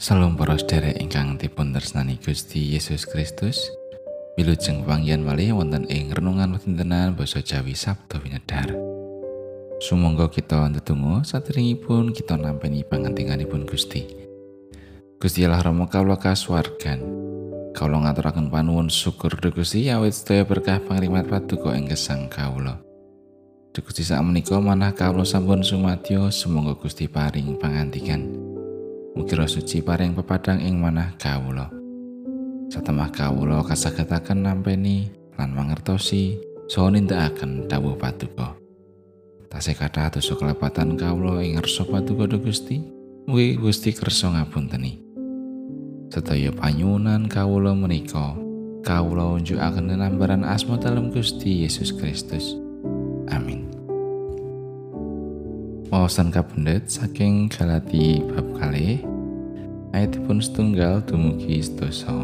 Salam para sedherek ingkang dipun tresnani Gusti Yesus Kristus. Wilujeng panggihan malih wonten ing renungan wontenan basa Jawi Sabda Winedar. Sumangga kita ndedonga saderengipun kita nampi pangantinganipun Gusti. Gusti Allah Rama kawula kasuwargan. Kawula ngaturaken panuwun syukur dhumateng Gusti awit sedaya berkah pangrimat paduka ing gesang kawula. Gusti sak menika manah kawula sampun sumadyo sumangga Gusti paring pangantikan. Mugi suci paring pepadang ing manah kawula. Satemah kawula kasagetaken nampeni lan mangertosi saha nindakaken dawuh paduka. Tasih kathah dosa kelepatan kawula ing ngarsa paduka Gusti. Mugi Gusti kersa ngapunteni. Sedaya panyuwunan kawula menika kawula unjukaken lambaran asma dalam Gusti Yesus Kristus. Amin. Wawasan kabundet saking Galati bab kali ayatipun setunggal dumugi sedasa.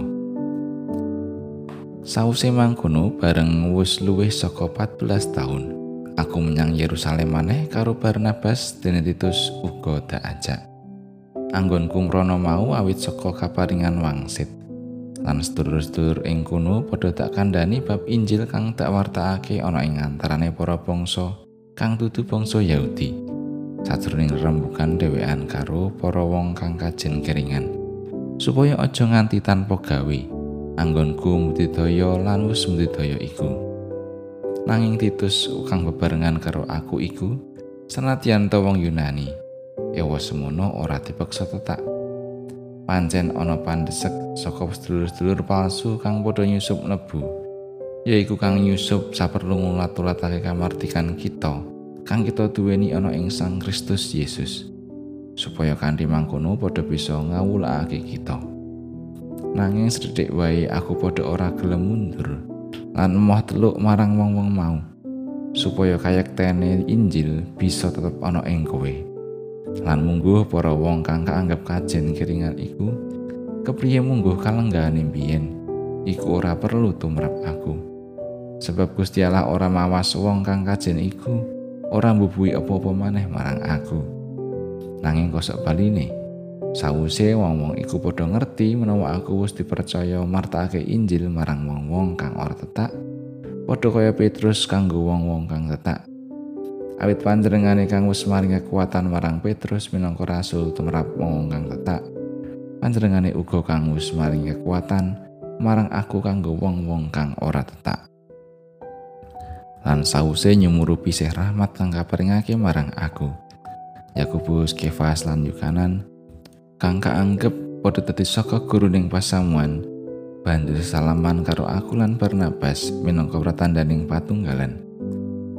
Sause mangkono bareng wis luwih saka 14 tahun, aku menyang Yerusalem maneh karo Barnabas dene Titus uga dak ajak. Anggonku mrono mau awit saka kaparingan wangsit. Lan sedulur-sedulur ing kono padha tak kandhani bab Injil kang tak wartakake ana ing antarane para bangsa kang dudu bangsa Yahudi. Sajroning rembukan dhewean karo para wong kang kajen keringan. Supaya aja nganti tanpa gawe anggonku mudidaya lan wis mudidaya iku. Nanging Titus kang bebarengan karo aku iku senadyan to wong Yunani ewa semono ora dipaksa tetak. Pancen ana pandesek saka sedulur-sedulur palsu kang padha nyusup nebu yaiku kang nyusup saperlu ngulat-ulatake kamartikan kita kang kita duweni ana ing Sang Kristus Yesus supaya kanthi mangkono padha bisa ngawulake kita. Nanging sedhek wae aku padha ora gelem mundur lan emoh teluk marang wong-wong mau supaya kayak tene Injil bisa tetep ana ing kowe. Lan mungguh para wong kang kaanggap kajen kiringan iku kepriye mungguh kalenggane biyen iku ora perlu tumrap aku. Sebab Gusti Allah ora mawas wong kang kajen iku ora mbubuhi apa-apa maneh marang aku. Nanging kosok baline, sawuse wong-wong iku padha ngerti menawa aku wis dipercaya martakake Injil marang wong-wong kang ora tetak, padha kaya Petrus kanggo wong-wong kang tetak. Awit panjenengane kang wis maring kekuatan marang Petrus minangka rasul tumrap wong kang tetak. Panjenengane uga kang wis maring kekuatan marang aku kanggo wong-wong kang ora tetak. Lan sause nyumuru pisih rahmat kang kaparingake marang aku. Yakobus, Kefas lan Yukanan kang kaanggep padha dadi saka guru ning pasamuan. Banjur salaman karo aku lan Barnabas minangka pratandaning patunggalan.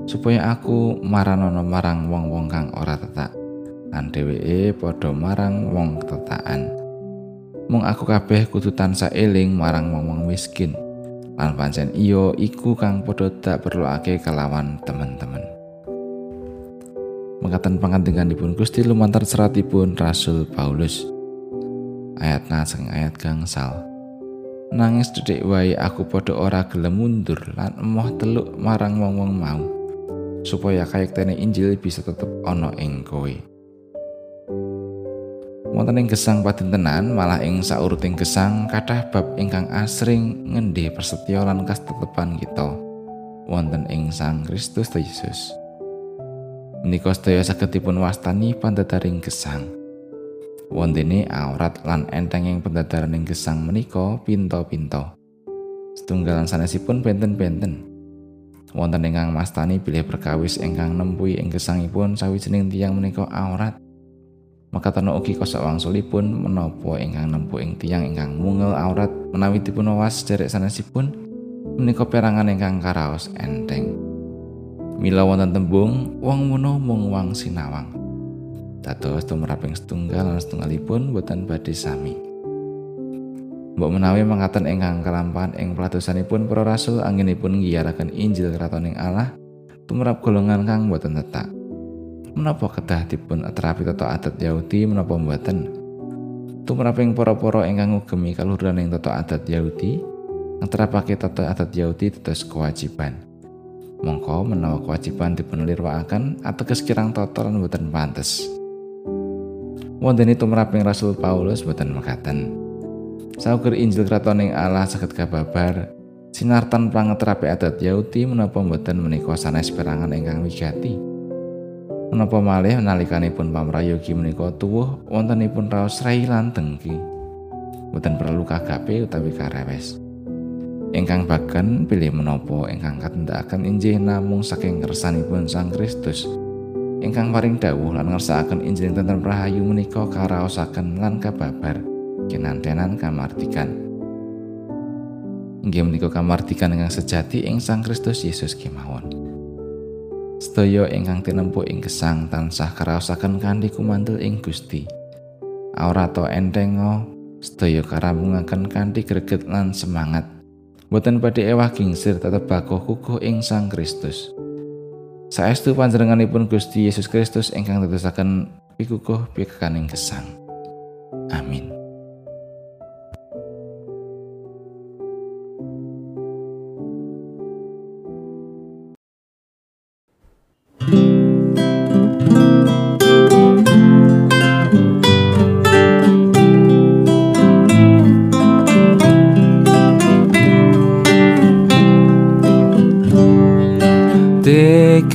Supaya aku maranono marang wong-wong kang ora tetak lan dheweke padha marang wong tetakan. Mung aku kabeh kudu tansah eling marang wong-wong miskin. Lan pancen iya iku kang padha tak perluake kelawan teman-teman. Mengatakan pangantinganipun Gusti lumantar seratipun Rasul Paulus. Ayat naseng ayat gangsal. Nangis dedek wae aku padha ora gelem mundur lan emoh teluk marang wong-wong mau supaya kayektene Injil bisa tetep ana ing kowe. Wonten ing gesang padintenan malah ing sauruting gesang kathah bab ingkang asring ngendhe persetyo lan kastetepan kita wonten ing Sang Kristus Yesus. Menika sedaya saged dipun wastani pandadaring gesang. Wontene aurat lan entenging pendadaraning gesang menika pinto-pinto. Setunggalan sanesipun benten-benten. Wonten ingkang mastani bilih perkawis ingkang nempuhi ing gesangipun sawijining tiyang menika aurat. Maka tano ugi kosak wangsulipun menopo ingkang nempu ing tiang ingkang mungel aurat. Menawi dipun wawas derek sanesipun menika perangan ingkang karaos enteng. Mila wonten tembung wong mono mung wang sinawang. Dados tumraping setunggal lan setunggalipun boten badhe sami. Mbok menawi mangkaten ingkang kelampahan ing pelatusanipun para rasul anginipun ngiyaraken Injil kratoning Allah tumrap golongan kang boten tetak menapa kedah dipun terapi tata adat Yahudi? Menapa mboten? Tumraping para-para ingkang ngugemi kaluhuran ing tata adat Yahudi? Ngeterapake tata adat Yahudi tetes kewajiban. Mongko menawa kewajiban dipun lirwakaken ateges kirang tata lan mboten pantes. Wonten tumraping Rasul Paulus boten mekaten. Sauger Injil kratoning Allah saged kababar sinartan pangetrape adat Yahudi menapa boten menika sanes perangan ingkang wigati. Menapa malih nalikanipun pamrayogi menika tuwuh wontenipun raos rai lan dengki. Boten perlu kagape utawi karewes. Ingkang bagan pilih menapa ingkang katendakaken injih namung saking kersanipun Sang Kristus. Ingkang paring dawuh lan ngersakaken Injil tentang rahayu menika karaosaken lan kababar. kinantenan kamartikan. Inggih menika kamartikan ingkang sejati ing Sang Kristus Yesus kemawon. Sedaya ingkang tinempu ing gesang tansah karaosaken kanthi kumantul ing Gusti. Aura to entengo, sedaya karambungaken kanthi greget lan semangat. Boten badhe ewah gingsir tetep bakoh kukuh ing Sang Kristus. Saestu panjenenganipun Gusti Yesus Kristus ingkang dadosaken pikukuh pikekaning gesang. Amin.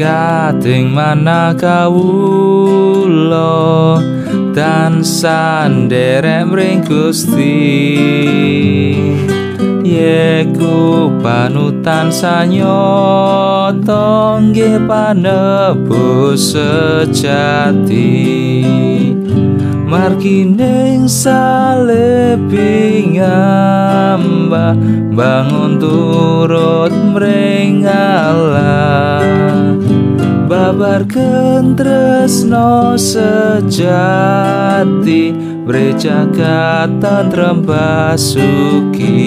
Kating mana kawulo dan sanderek mring Gusti. Yeku panutan sanyoto nggih panebus sejati. Markining salepi ngambah bangun turut mring babar tresno sejati brejagat tantrem basuki